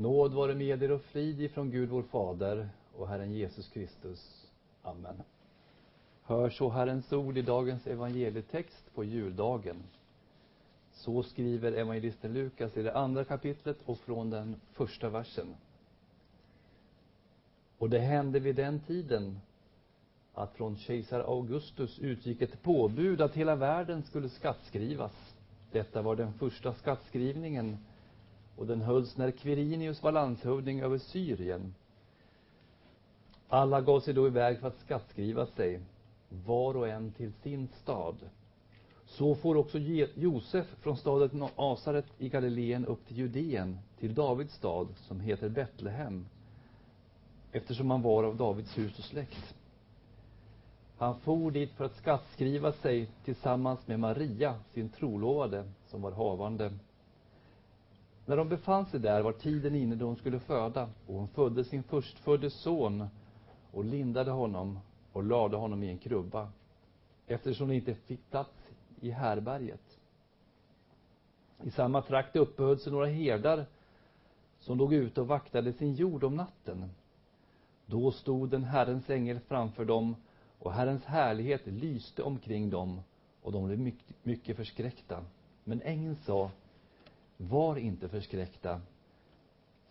Nåd vare med er och frid ifrån Gud vår Fader och Herren Jesus Kristus. Amen. Hör så Herrens ord i dagens evangelietext på juldagen. Så skriver evangelisten Lukas i det andra kapitlet och från den första versen. Och det hände vid den tiden att från kejsar Augustus utgick ett påbud att hela världen skulle skattskrivas. Detta var den första skattskrivningen och den hölls när Quirinius var landshövding över Syrien. Alla gav sig då iväg för att skattskriva sig, var och en till sin stad. Så får också Josef från staden Asaret i Galileen upp till Judeen, till Davids stad, som heter Betlehem, eftersom han var av Davids hus och släkt. Han for dit för att skattskriva sig tillsammans med Maria, sin trolovade, som var havande. När de befann sig där var tiden inne då hon skulle föda, och hon födde sin förstfödde son och lindade honom och lade honom i en krubba, eftersom det inte fick plats i härberget. I samma trakt uppehöll sig några herdar som låg ute och vaktade sin jord om natten. Då stod en Herrens ängel framför dem och Herrens härlighet lyste omkring dem och de blev mycket förskräckta. Men ängeln sa, var inte förskräckta.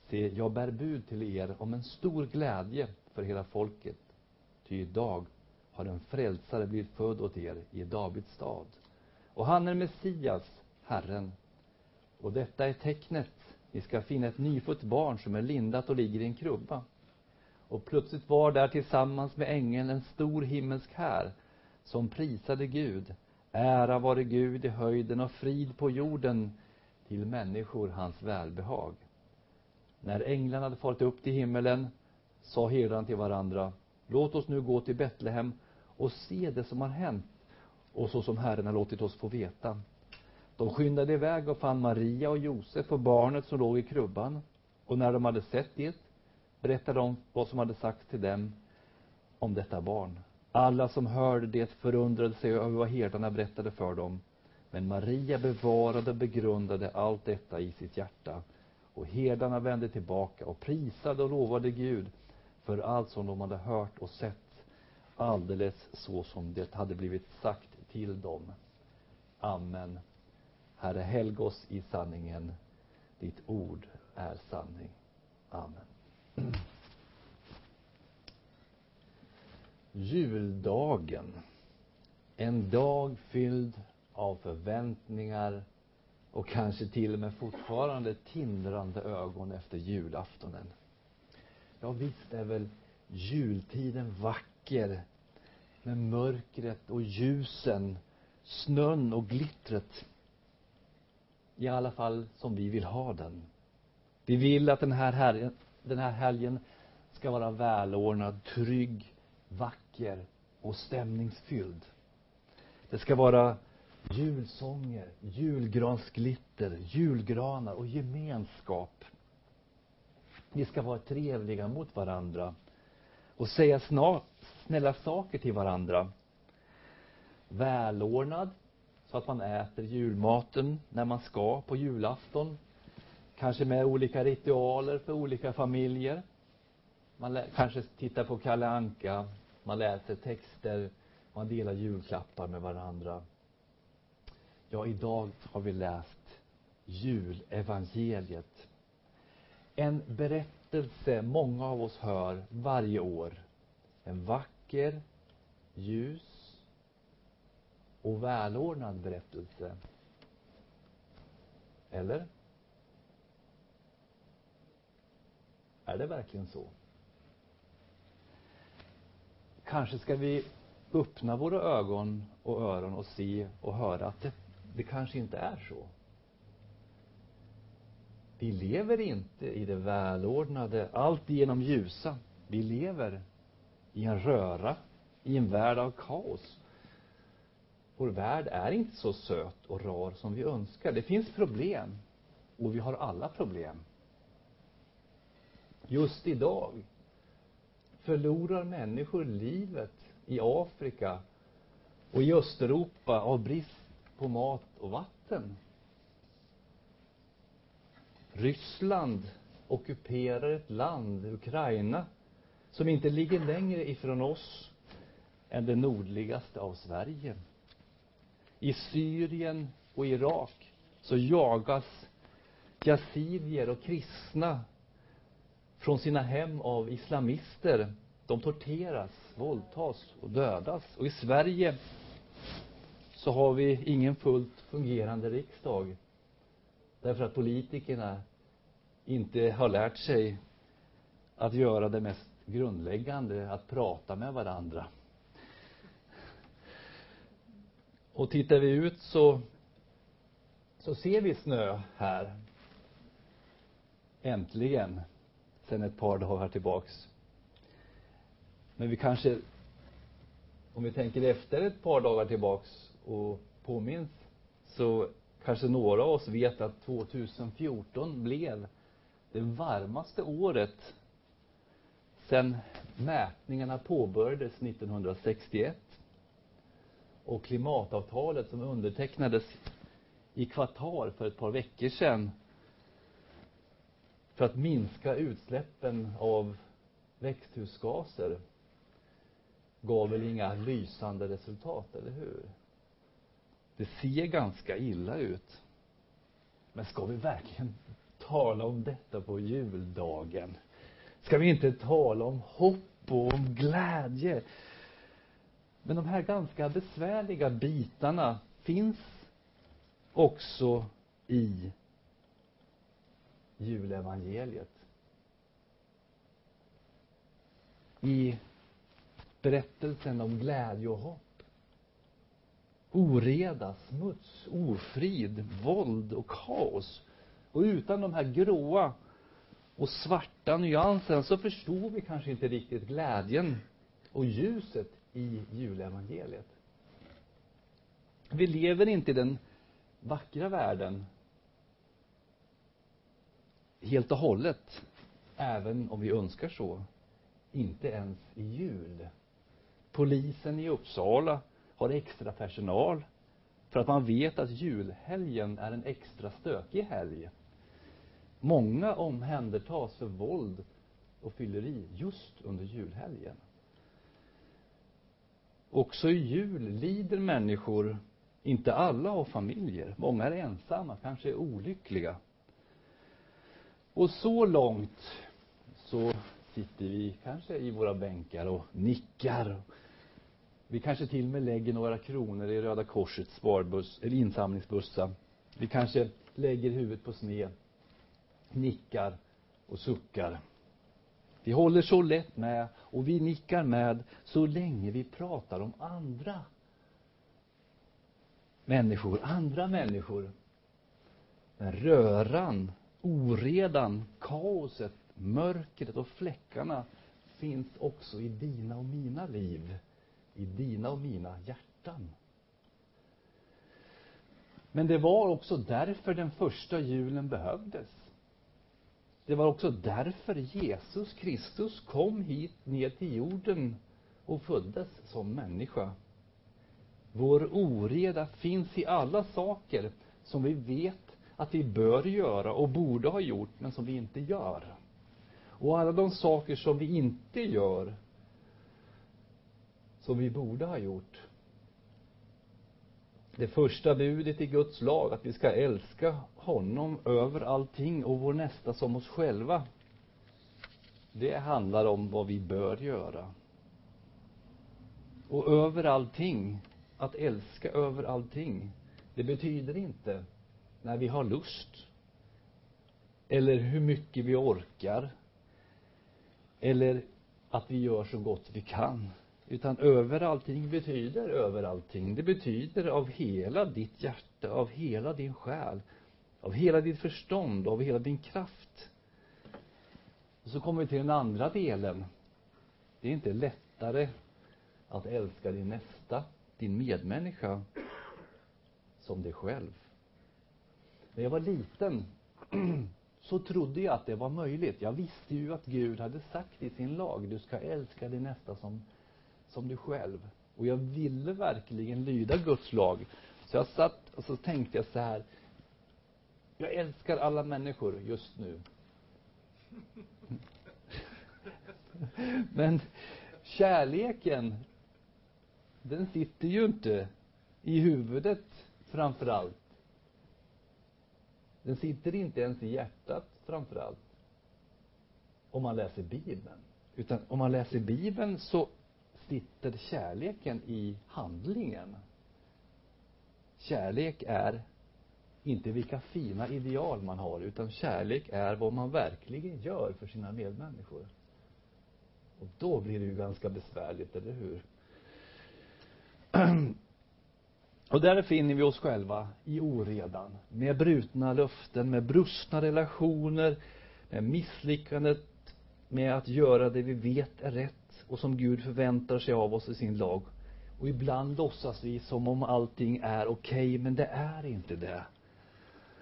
Se, jag bär bud till er om en stor glädje för hela folket. Ty idag har en frälsare blivit född åt er i Davids stad. Och han är Messias, Herren. Och detta är tecknet. Ni ska finna ett nyfött barn som är lindat och ligger i en krubba. Och plötsligt var där tillsammans med ängeln en stor himmelsk här som prisade Gud. Ära vare Gud i höjden och frid på jorden till människor hans välbehag. När änglarna hade farit upp till himmelen sa herdarna till varandra, låt oss nu gå till Betlehem och se det som har hänt och så som Herren har låtit oss få veta. De skyndade iväg och fann Maria och Josef och barnet som låg i krubban. Och när de hade sett det berättade de vad som hade sagts till dem om detta barn. Alla som hörde det förundrade sig över vad herdarna berättade för dem. Men Maria bevarade och begrundade allt detta i sitt hjärta. Och herdarna vände tillbaka och prisade och lovade Gud för allt som de hade hört och sett alldeles så som det hade blivit sagt till dem. Amen. Herre, helg oss i sanningen. Ditt ord är sanning. Amen. Juldagen. En dag fylld av förväntningar och kanske till och med fortfarande tindrande ögon efter julaftonen. Ja, visst är väl jultiden vacker med mörkret och ljusen, snön och glittret. I alla fall som vi vill ha den. Vi vill att den här, helgen, den här helgen ska vara välordnad, trygg, vacker och stämningsfylld. Det ska vara julsånger, julgransglitter, julgranar och gemenskap. Vi ska vara trevliga mot varandra och säga snart, snälla saker till varandra. Välordnad, så att man äter julmaten när man ska på julafton. Kanske med olika ritualer för olika familjer. Man kanske tittar på Kalle Anka, man läser texter, man delar julklappar med varandra. Ja, idag har vi läst julevangeliet. En berättelse många av oss hör varje år. En vacker, ljus och välordnad berättelse. Eller? Är det verkligen så? Kanske ska vi öppna våra ögon och öron och se och höra att det, kanske inte är så. Vi lever inte i det välordnade, alltigenom ljusa. Vi lever i en röra, i en värld av kaos. Vår värld är inte så söt och rar som vi önskar. Det finns problem. Och vi har alla problem. Just idag förlorar människor livet i Afrika och i Östeuropa av brist på mat och vatten. Ryssland ockuperar ett land, Ukraina, som inte ligger längre ifrån oss än det nordligaste av Sverige. I Syrien och Irak så jagas yazidier och kristna från sina hem av islamister. De torteras, våldtas och dödas. Och i Sverige så har vi ingen fullt fungerande riksdag. Därför att politikerna inte har lärt sig att göra det mest grundläggande, att prata med varandra. Och tittar vi ut så, så ser vi snö här. Äntligen. Sen ett par dagar tillbaks. Men vi kanske, om vi tänker efter ett par dagar tillbaks och påminns, så kanske några av oss vet att 2014 blev det varmaste året sedan mätningarna påbörjades 1961 och klimatavtalet som undertecknades i kvartal för ett par veckor sedan för att minska utsläppen av växthusgaser gav väl inga lysande resultat, eller hur? Det ser ganska illa ut. Men ska vi verkligen tala om detta på juldagen? Ska vi inte tala om hopp och om glädje? Men de här ganska besvärliga bitarna finns också i julevangeliet. I berättelsen om glädje och hopp. Oreda, smuts, ofrid, våld och kaos. Och utan de här gråa och svarta nyanserna så förstod vi kanske inte riktigt glädjen och ljuset i julevangeliet. Vi lever inte i den vackra världen helt och hållet, även om vi önskar så. Inte ens i jul. Polisen i Uppsala har extra personal för att man vet att julhelgen är en extra stökig helg. Många omhändertas för våld och fylleri just under julhelgen. Också i jul lider människor, inte alla har familjer. Många är ensamma, kanske är olyckliga. Och så långt så sitter vi kanske i våra bänkar och nickar. Vi kanske till och med lägger några kronor i Röda Korsets sparbuss, eller insamlingsbussa. Vi kanske lägger huvudet på sned, nickar och suckar. Vi håller så lätt med och vi nickar med så länge vi pratar om andra människor, andra människor. Men röran oredan, kaoset, mörkret och fläckarna finns också i dina och mina liv, i dina och mina hjärtan. Men det var också därför den första julen behövdes. Det var också därför Jesus Kristus kom hit ner till jorden och föddes som människa. Vår oreda finns i alla saker som vi vet att vi bör göra och borde ha gjort, men som vi inte gör. Och alla de saker som vi inte gör, som vi borde ha gjort. Det första budet i Guds lag, att vi ska älska honom över allting och vår nästa som oss själva. Det handlar om vad vi bör göra. Och över allting, att älska över allting, det betyder inte när vi har lust. Eller hur mycket vi orkar. Eller att vi gör så gott vi kan. Utan över allting betyder över allting. Det betyder av hela ditt hjärta, av hela din själ, av hela ditt förstånd, av hela din kraft. Och så kommer vi till den andra delen. Det är inte lättare att älska din nästa, din medmänniska, som dig själv. När jag var liten så trodde jag att det var möjligt. Jag visste ju att Gud hade sagt i sin lag, du ska älska din nästa som, som du själv. Och jag ville verkligen lyda Guds lag. Så jag satt och så tänkte jag så här, jag älskar alla människor just nu. Men kärleken, den sitter ju inte i huvudet framför allt. Den sitter inte ens i hjärtat framför allt. Om man läser Bibeln. Utan om man läser Bibeln så sitter kärleken i handlingen. Kärlek är inte vilka fina ideal man har, utan kärlek är vad man verkligen gör för sina medmänniskor. Och då blir det ju ganska besvärligt, eller hur? Och där finner vi oss själva i oredan, med brutna löften, med brustna relationer, med misslyckandet med att göra det vi vet är rätt och som Gud förväntar sig av oss i sin lag. Och ibland låtsas vi som om allting är okej, okay, men det är inte det.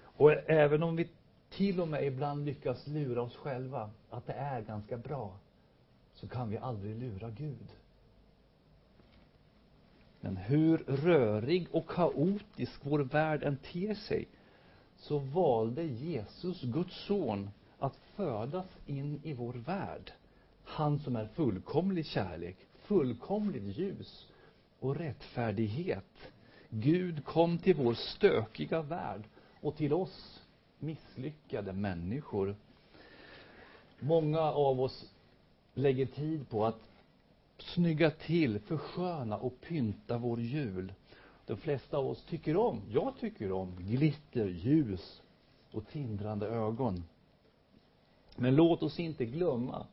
Och även om vi till och med ibland lyckas lura oss själva att det är ganska bra, så kan vi aldrig lura Gud. Men hur rörig och kaotisk vår värld än ter sig, så valde Jesus, Guds son, att födas in i vår värld. Han som är fullkomlig kärlek, fullkomligt ljus och rättfärdighet. Gud kom till vår stökiga värld och till oss misslyckade människor. Många av oss lägger tid på att snygga till, försköna och pynta vår jul. De flesta av oss tycker om, jag tycker om, glitter, ljus och tindrande ögon. Men låt oss inte glömma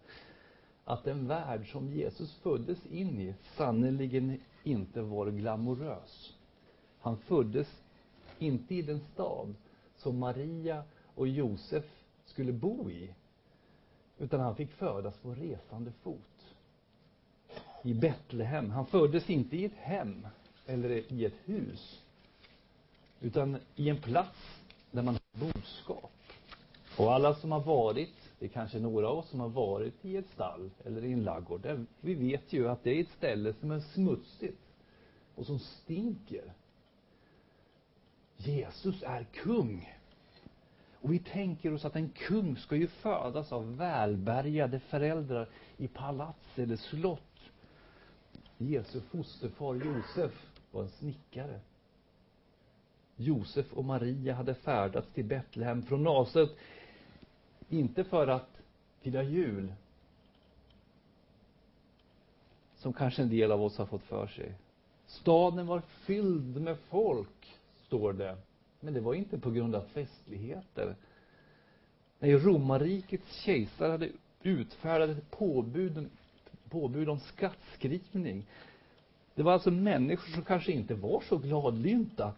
att den värld som Jesus föddes in i sannerligen inte var glamorös. Han föddes inte i den stad som Maria och Josef skulle bo i, utan han fick födas på resande fot. I Betlehem. Han föddes inte i ett hem eller i ett hus, utan i en plats där man har boskap. Och alla som har varit det är kanske några av oss som har varit i ett stall eller i en laggård. Vi vet ju att det är ett ställe som är smutsigt och som stinker. Jesus är kung. Och vi tänker oss att en kung ska ju födas av välbärgade föräldrar i palats eller slott. Jesu fosterfar Josef var en snickare. Josef och Maria hade färdats till Betlehem från Nasaret inte för att fira jul, som kanske en del av oss har fått för sig. Staden var fylld med folk, står det. Men det var inte på grund av festligheter. Nej, romarrikets kejsare hade utfärdat ett påbud, påbud om skattskrivning. Det var alltså människor som kanske inte var så gladlynta,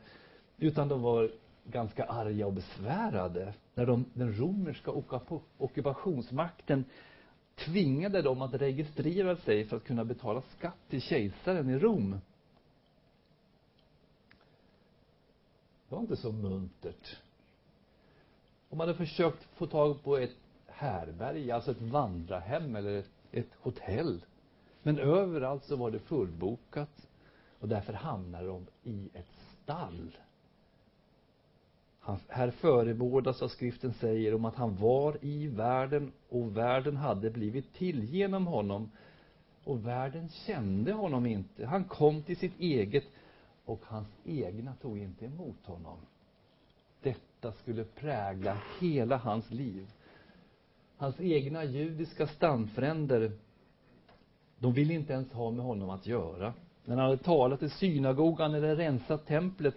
utan de var ganska arga och besvärade när de, den romerska ockupationsmakten tvingade dem att registrera sig för att kunna betala skatt till kejsaren i Rom. Det var inte så muntert. om man hade försökt få tag på ett härberge, alltså ett vandrarhem eller ett, ett hotell. Men överallt så var det fullbokat och därför hamnade de i ett stall han, här förebådas vad skriften säger om att han var i världen och världen hade blivit till genom honom. Och världen kände honom inte. Han kom till sitt eget och hans egna tog inte emot honom. Detta skulle prägla hela hans liv. Hans egna judiska stamfränder, de ville inte ens ha med honom att göra. När han hade talat i synagogan eller rensat templet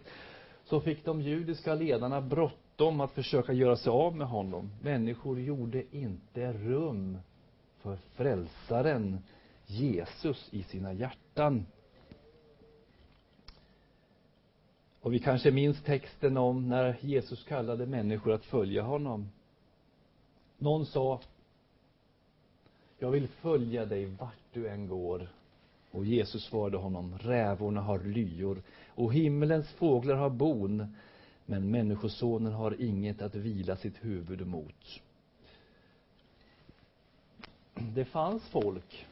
så fick de judiska ledarna bråttom att försöka göra sig av med honom. Människor gjorde inte rum för frälsaren Jesus i sina hjärtan. Och vi kanske minns texten om när Jesus kallade människor att följa honom. Någon sa, jag vill följa dig vart du än går. Och Jesus svarade honom, rävorna har lyor och himmelens fåglar har bon, men människosonen har inget att vila sitt huvud emot. Det fanns folk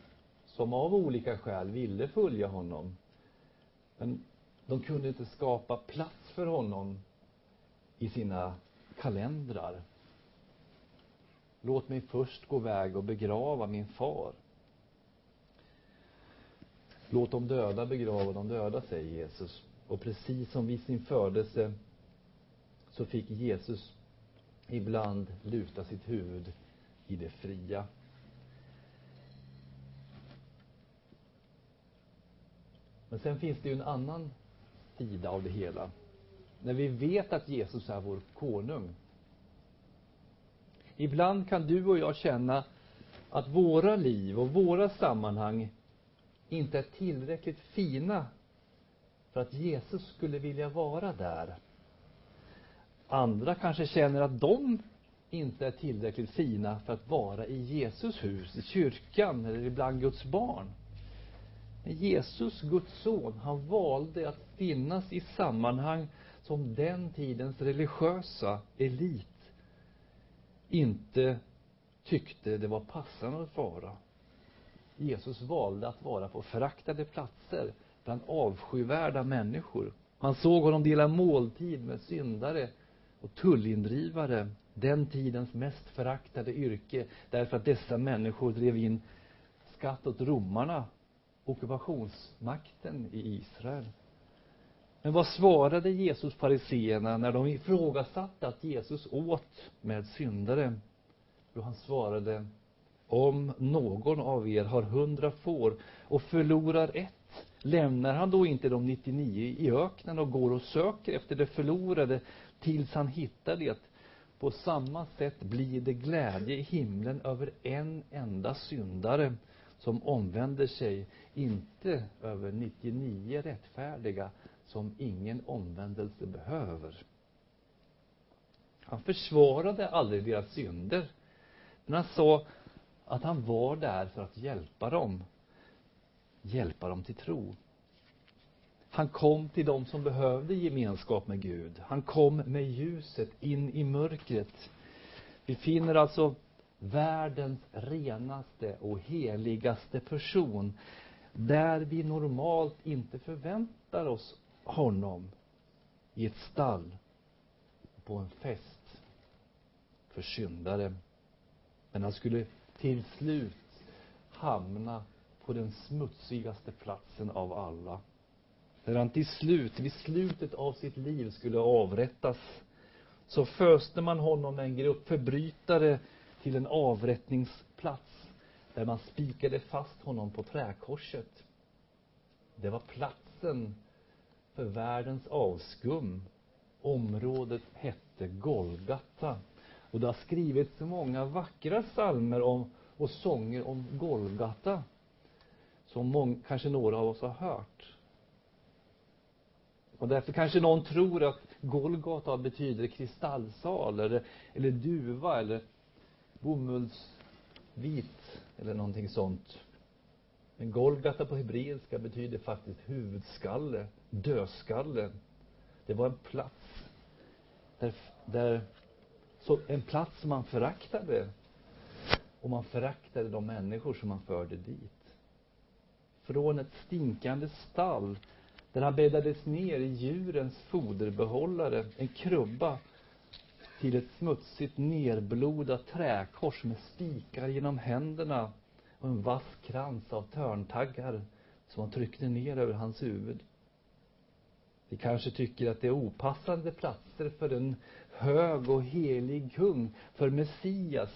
som av olika skäl ville följa honom. Men de kunde inte skapa plats för honom i sina kalendrar. Låt mig först gå iväg och begrava min far. Låt de döda begrava de döda, säger Jesus. Och precis som vid sin födelse så fick Jesus ibland luta sitt huvud i det fria. Men sen finns det ju en annan sida av det hela. När vi vet att Jesus är vår konung. Ibland kan du och jag känna att våra liv och våra sammanhang inte är tillräckligt fina för att Jesus skulle vilja vara där. Andra kanske känner att de inte är tillräckligt fina för att vara i Jesus hus, i kyrkan eller bland Guds barn. Men Jesus, Guds son, han valde att finnas i sammanhang som den tidens religiösa elit inte tyckte det var passande att vara. Jesus valde att vara på föraktade platser bland avskyvärda människor. Han såg honom dela måltid med syndare och tullindrivare, den tidens mest föraktade yrke, därför att dessa människor drev in skatt åt romarna, ockupationsmakten i Israel. Men vad svarade Jesus fariseerna när de ifrågasatte att Jesus åt med syndare? Jo, han svarade om någon av er har hundra får och förlorar ett, lämnar han då inte de 99 i öknen och går och söker efter det förlorade tills han hittar det? På samma sätt blir det glädje i himlen över en enda syndare som omvänder sig, inte över 99 rättfärdiga som ingen omvändelse behöver. Han försvarade aldrig deras synder. Men han sa att han var där för att hjälpa dem. Hjälpa dem till tro. Han kom till dem som behövde gemenskap med Gud. Han kom med ljuset in i mörkret. Vi finner alltså världens renaste och heligaste person där vi normalt inte förväntar oss honom i ett stall på en fest för syndare. Men han skulle till slut hamna på den smutsigaste platsen av alla. när han till slut, vid slutet av sitt liv, skulle avrättas. Så föste man honom med en grupp förbrytare till en avrättningsplats där man spikade fast honom på träkorset. Det var platsen för världens avskum. Området hette Golgata. Och det har skrivits många vackra psalmer om, och sånger om Golgata som mång, kanske några av oss har hört. Och därför kanske någon tror att Golgata betyder kristallsal eller, eller duva eller bomullsvit eller någonting sånt. Men Golgata på hebreiska betyder faktiskt huvudskalle, dödskalle. Det var en plats där, där så en plats som man föraktade. Och man föraktade de människor som man förde dit. Från ett stinkande stall där han bäddades ner i djurens foderbehållare, en krubba, till ett smutsigt nerblodat träkors med spikar genom händerna och en vass krans av törntaggar som han tryckte ner över hans huvud. Vi kanske tycker att det är opassande platser för en hög och helig kung, för Messias,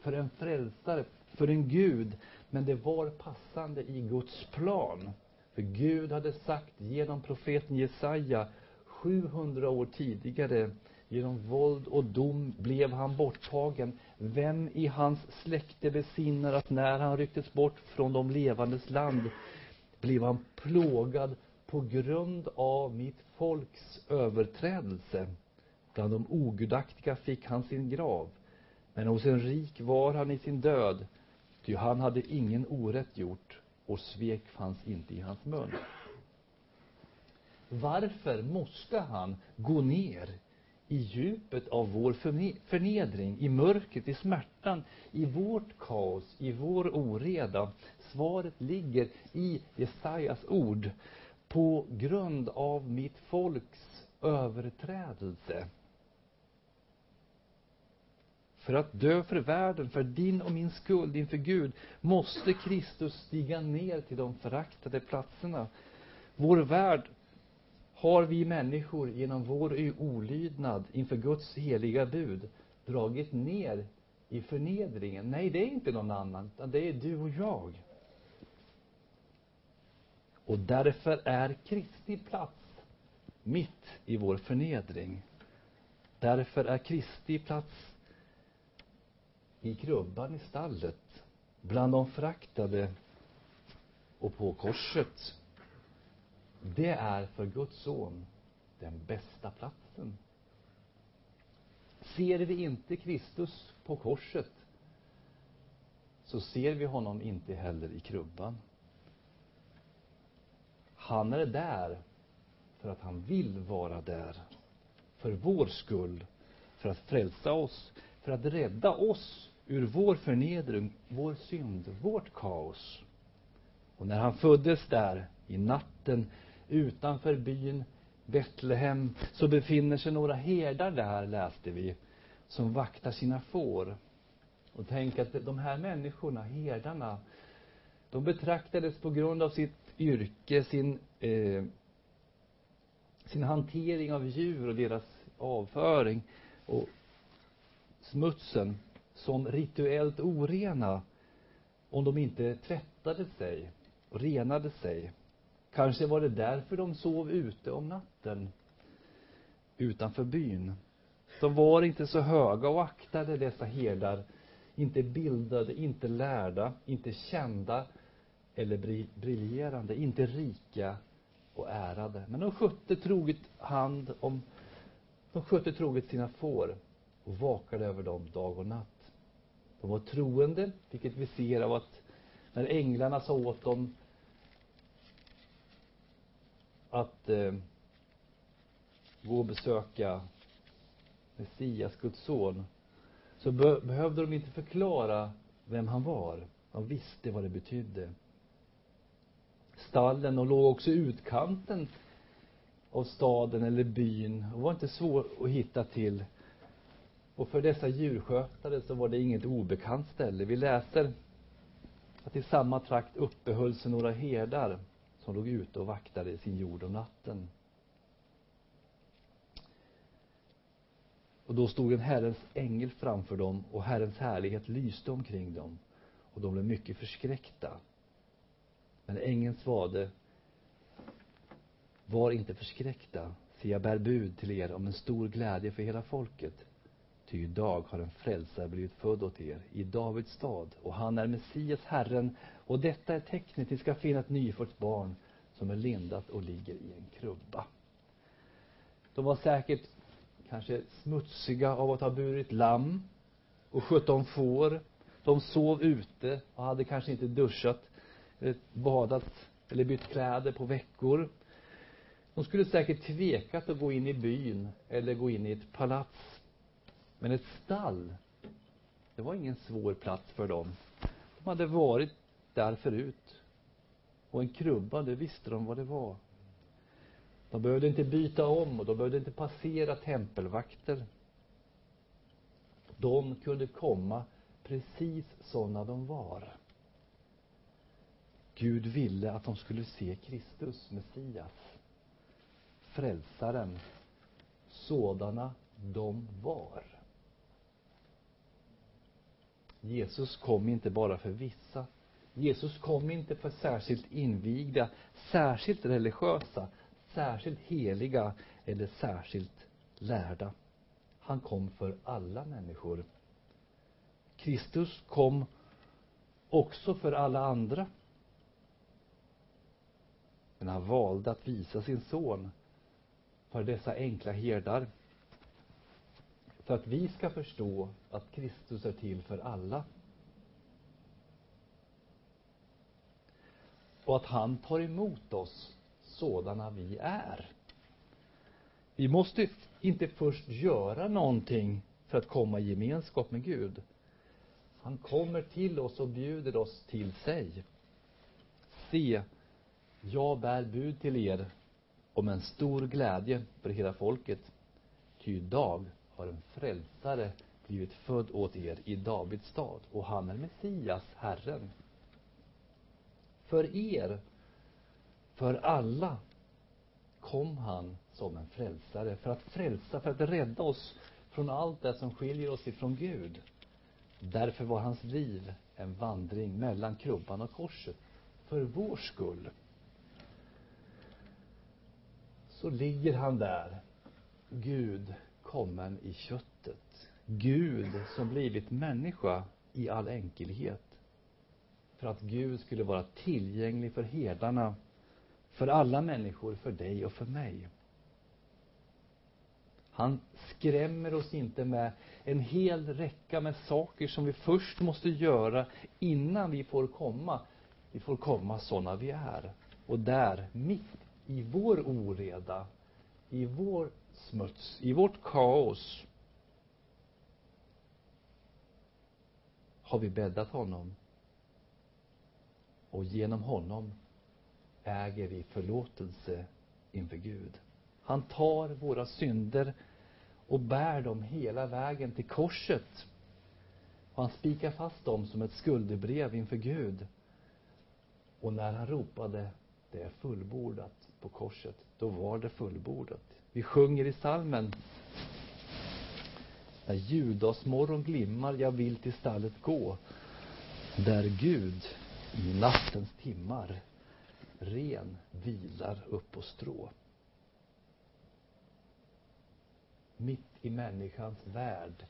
för en frälsare, för en Gud. Men det var passande i Guds plan. För Gud hade sagt genom profeten Jesaja 700 år tidigare Genom våld och dom blev han borttagen. Vem i hans släkte besinnar att när han rycktes bort från de levandes land blev han plågad på grund av mitt folks överträdelse. Bland de ogudaktiga fick han sin grav. Men hos en rik var han i sin död, ty han hade ingen orätt gjort och svek fanns inte i hans mun. Varför måste han gå ner i djupet av vår förnedring, i mörkret, i smärtan, i vårt kaos, i vår oreda? Svaret ligger i Jesajas ord. På grund av mitt folks överträdelse. För att dö för världen, för din och min skuld inför Gud, måste Kristus stiga ner till de föraktade platserna. Vår värld har vi människor genom vår olydnad inför Guds heliga bud dragit ner i förnedringen. Nej, det är inte någon annan, utan det är du och jag. Och därför är Kristi plats mitt i vår förnedring. Därför är Kristi plats i krubban i stallet, bland de fraktade och på korset. Det är för Guds son den bästa platsen. Ser vi inte Kristus på korset så ser vi honom inte heller i krubban. Han är där för att han vill vara där. För vår skull. För att frälsa oss. För att rädda oss ur vår förnedring, vår synd, vårt kaos. Och när han föddes där i natten utanför byn Betlehem så befinner sig några herdar där, läste vi, som vaktar sina får. Och tänk att de här människorna, herdarna, de betraktades på grund av sitt yrke, sin, eh, sin hantering av djur och deras avföring och smutsen som rituellt orena om de inte tvättade sig och renade sig. Kanske var det därför de sov ute om natten utanför byn. De var inte så höga och aktade, dessa herdar. Inte bildade, inte lärda, inte kända eller briljerande, inte rika och ärade. Men de skötte troget hand om, de skötte troget sina får och vakade över dem dag och natt. De var troende, vilket vi ser av att när änglarna sa åt dem att eh, gå och besöka Messias, Guds son, så be behövde de inte förklara vem han var. De visste vad det betydde. Stallen och låg också i utkanten av staden eller byn och var inte svår att hitta till. Och för dessa djurskötare så var det inget obekant ställe. Vi läser att i samma trakt uppehöll sig några herdar som låg ute och vaktade sin jord om natten. Och då stod en Herrens ängel framför dem och Herrens härlighet lyste omkring dem och de blev mycket förskräckta. Men ängeln svarade Var inte förskräckta, för jag bär bud till er om en stor glädje för hela folket. Ty idag har en frälsare blivit född åt er i Davids stad och han är Messias, Herren. Och detta är tecknet, ni ska finna ett nyfött barn som är lindat och ligger i en krubba. De var säkert kanske smutsiga av att ha burit lamm och skött om får. De sov ute och hade kanske inte duschat Eh, badat eller bytt kläder på veckor. De skulle säkert tvekat att gå in i byn eller gå in i ett palats. Men ett stall, det var ingen svår plats för dem. De hade varit där förut. Och en krubba, det visste de vad det var. De behövde inte byta om och de behövde inte passera tempelvakter. De kunde komma precis sådana de var. Gud ville att de skulle se Kristus, Messias, frälsaren, sådana de var. Jesus kom inte bara för vissa. Jesus kom inte för särskilt invigda, särskilt religiösa, särskilt heliga eller särskilt lärda. Han kom för alla människor. Kristus kom också för alla andra. Men han valde att visa sin son för dessa enkla herdar. För att vi ska förstå att Kristus är till för alla. Och att han tar emot oss sådana vi är. Vi måste inte först göra någonting för att komma i gemenskap med Gud. Han kommer till oss och bjuder oss till sig. Se, jag bär bud till er om en stor glädje för hela folket. Ty idag har en frälsare blivit född åt er i Davids stad och han är Messias, Herren. För er, för alla, kom han som en frälsare för att frälsa, för att rädda oss från allt det som skiljer oss ifrån Gud. Därför var hans liv en vandring mellan krubban och korset, för vår skull. Så ligger han där, Gud kommen i köttet. Gud som blivit människa i all enkelhet. För att Gud skulle vara tillgänglig för herdarna, för alla människor, för dig och för mig. Han skrämmer oss inte med en hel räcka med saker som vi först måste göra innan vi får komma. Vi får komma sådana vi är. Och där, mitt i vår oreda, i vår smuts, i vårt kaos, har vi bäddat honom. Och genom honom äger vi förlåtelse inför Gud. Han tar våra synder och bär dem hela vägen till korset. Och han spikar fast dem som ett skuldebrev inför Gud. Och när han ropade det är fullbordat på korset, då var det fullbordat. Vi sjunger i salmen När judagsmorgon glimmar, jag vill till stallet gå där Gud i nattens timmar ren vilar upp på strå. Mitt i människans värld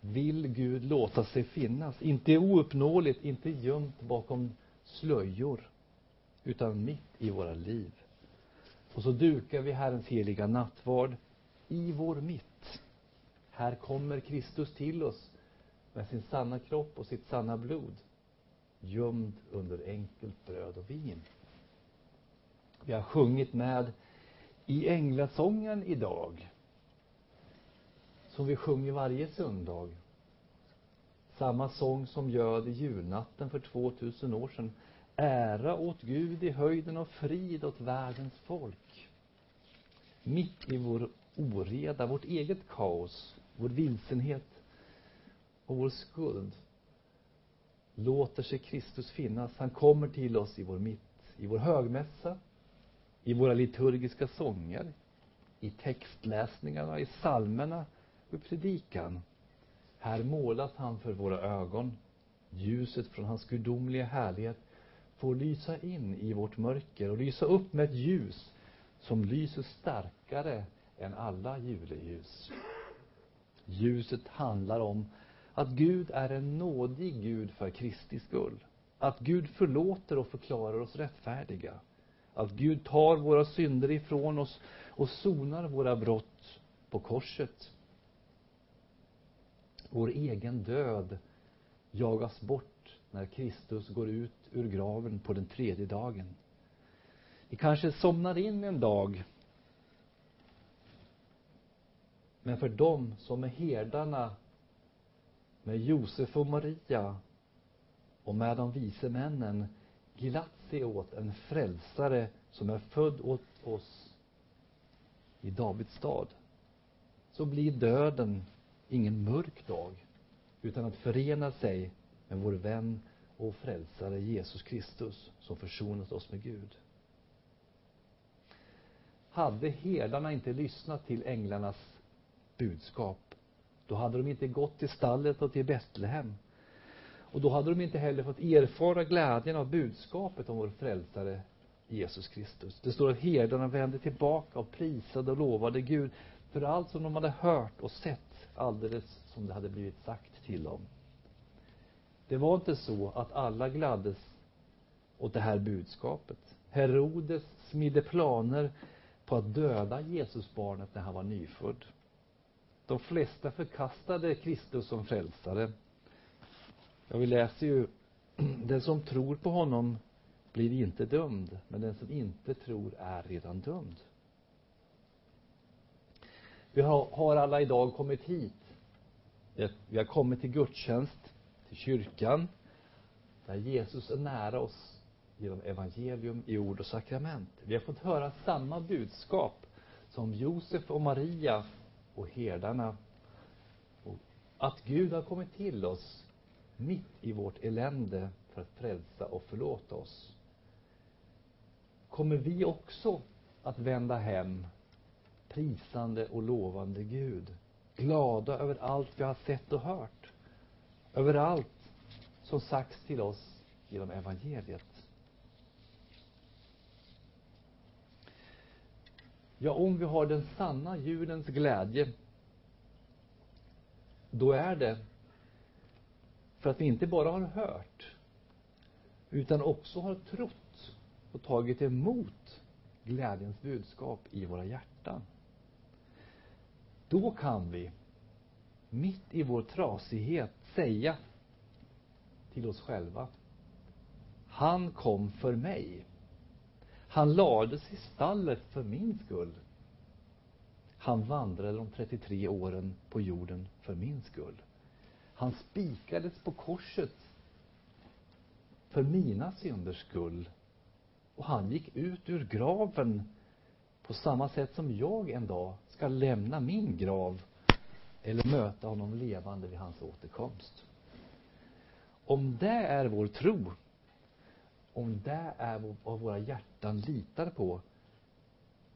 vill Gud låta sig finnas. Inte ouppnåeligt, inte gömt bakom slöjor, utan mitt i våra liv. Och så dukar vi Herrens heliga nattvard i vår mitt. Här kommer Kristus till oss med sin sanna kropp och sitt sanna blod, gömd under enkelt bröd och vin. Vi har sjungit med i Änglasången idag, som vi sjunger varje söndag. Samma sång som göd i julnatten för 2000 år sedan. Ära åt Gud i höjden och frid åt världens folk. Mitt i vår oreda, vårt eget kaos, vår vilsenhet och vår skuld låter sig Kristus finnas. Han kommer till oss i vår mitt, i vår högmässa, i våra liturgiska sånger, i textläsningarna, i psalmerna och i predikan. Här målas han för våra ögon. Ljuset från hans gudomliga härlighet får lysa in i vårt mörker och lysa upp med ett ljus som lyser starkare än alla juleljus. Ljuset handlar om att Gud är en nådig Gud för Kristi skull. Att Gud förlåter och förklarar oss rättfärdiga. Att Gud tar våra synder ifrån oss och sonar våra brott på korset. Vår egen död jagas bort när Kristus går ut ur graven på den tredje dagen. Vi kanske somnar in en dag. Men för dem som är herdarna med Josef och Maria och med de vise männen glatt se åt en frälsare som är född åt oss i Davids stad så blir döden ingen mörk dag utan att förena sig men vår vän och frälsare Jesus Kristus som försonat oss med Gud. Hade herdarna inte lyssnat till änglarnas budskap, då hade de inte gått till stallet och till Betlehem. Och då hade de inte heller fått erfara glädjen av budskapet om vår frälsare Jesus Kristus. Det står att herdarna vände tillbaka och prisade och lovade Gud för allt som de hade hört och sett alldeles som det hade blivit sagt till dem. Det var inte så att alla gladdes åt det här budskapet. Herodes smidde planer på att döda Jesusbarnet när han var nyfödd. De flesta förkastade Kristus som frälsare. Ja, vi läser ju, den som tror på honom blir inte dömd, men den som inte tror är redan dömd. Vi har, har alla idag kommit hit. Vi har kommit till gudstjänst, till kyrkan, där Jesus är nära oss genom evangelium i ord och sakrament. Vi har fått höra samma budskap som Josef och Maria och herdarna och att Gud har kommit till oss mitt i vårt elände för att frälsa och förlåta oss. Kommer vi också att vända hem prisande och lovande Gud, glada över allt vi har sett och hört, Överallt som sagts till oss genom evangeliet. Ja, om vi har den sanna julens glädje, då är det för att vi inte bara har hört, utan också har trott och tagit emot glädjens budskap i våra hjärtan. Då kan vi, mitt i vår trasighet, säga till oss själva. Han kom för mig. Han lades i stallet för min skull. Han vandrade de 33 åren på jorden för min skull. Han spikades på korset för mina synders skull. Och han gick ut ur graven på samma sätt som jag en dag ska lämna min grav eller möta honom levande vid hans återkomst. Om det är vår tro, om det är vad våra hjärtan litar på,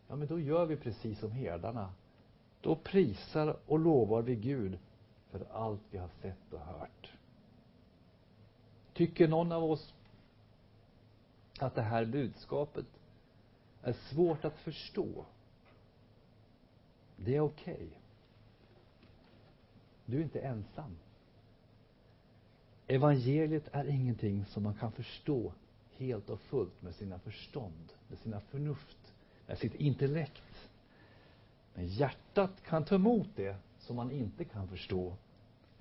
ja men då gör vi precis som herdarna. Då prisar och lovar vi Gud för allt vi har sett och hört. Tycker någon av oss att det här budskapet är svårt att förstå? Det är okej. Okay. Du är inte ensam. Evangeliet är ingenting som man kan förstå helt och fullt med sina förstånd, med sina förnuft, med sitt intellekt. Men hjärtat kan ta emot det som man inte kan förstå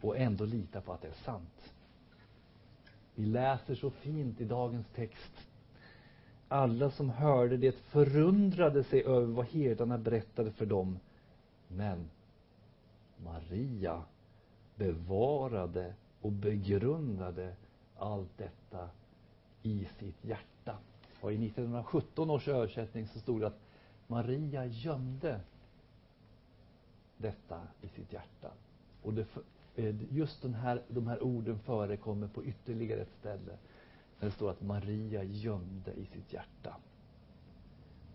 och ändå lita på att det är sant. Vi läser så fint i dagens text. Alla som hörde det förundrade sig över vad herdarna berättade för dem. Men Maria bevarade och begrundade allt detta i sitt hjärta. Och i 1917 års översättning så stod det att Maria gömde detta i sitt hjärta. Och det, eh, just den här, de här orden förekommer på ytterligare ett ställe. Där det står att Maria gömde i sitt hjärta.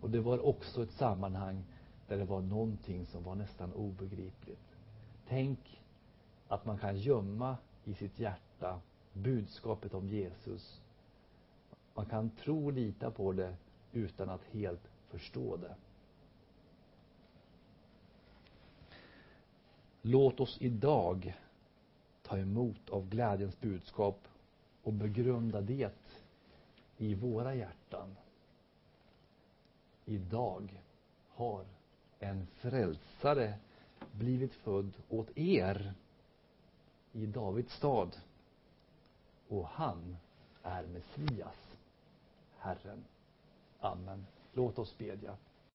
Och det var också ett sammanhang där det var någonting som var nästan obegripligt. Tänk att man kan gömma i sitt hjärta budskapet om Jesus. Man kan tro och lita på det utan att helt förstå det. Låt oss idag ta emot av glädjens budskap och begrunda det i våra hjärtan. Idag har en frälsare blivit född åt er i Davids stad. Och han är Messias, Herren. Amen. Låt oss bedja.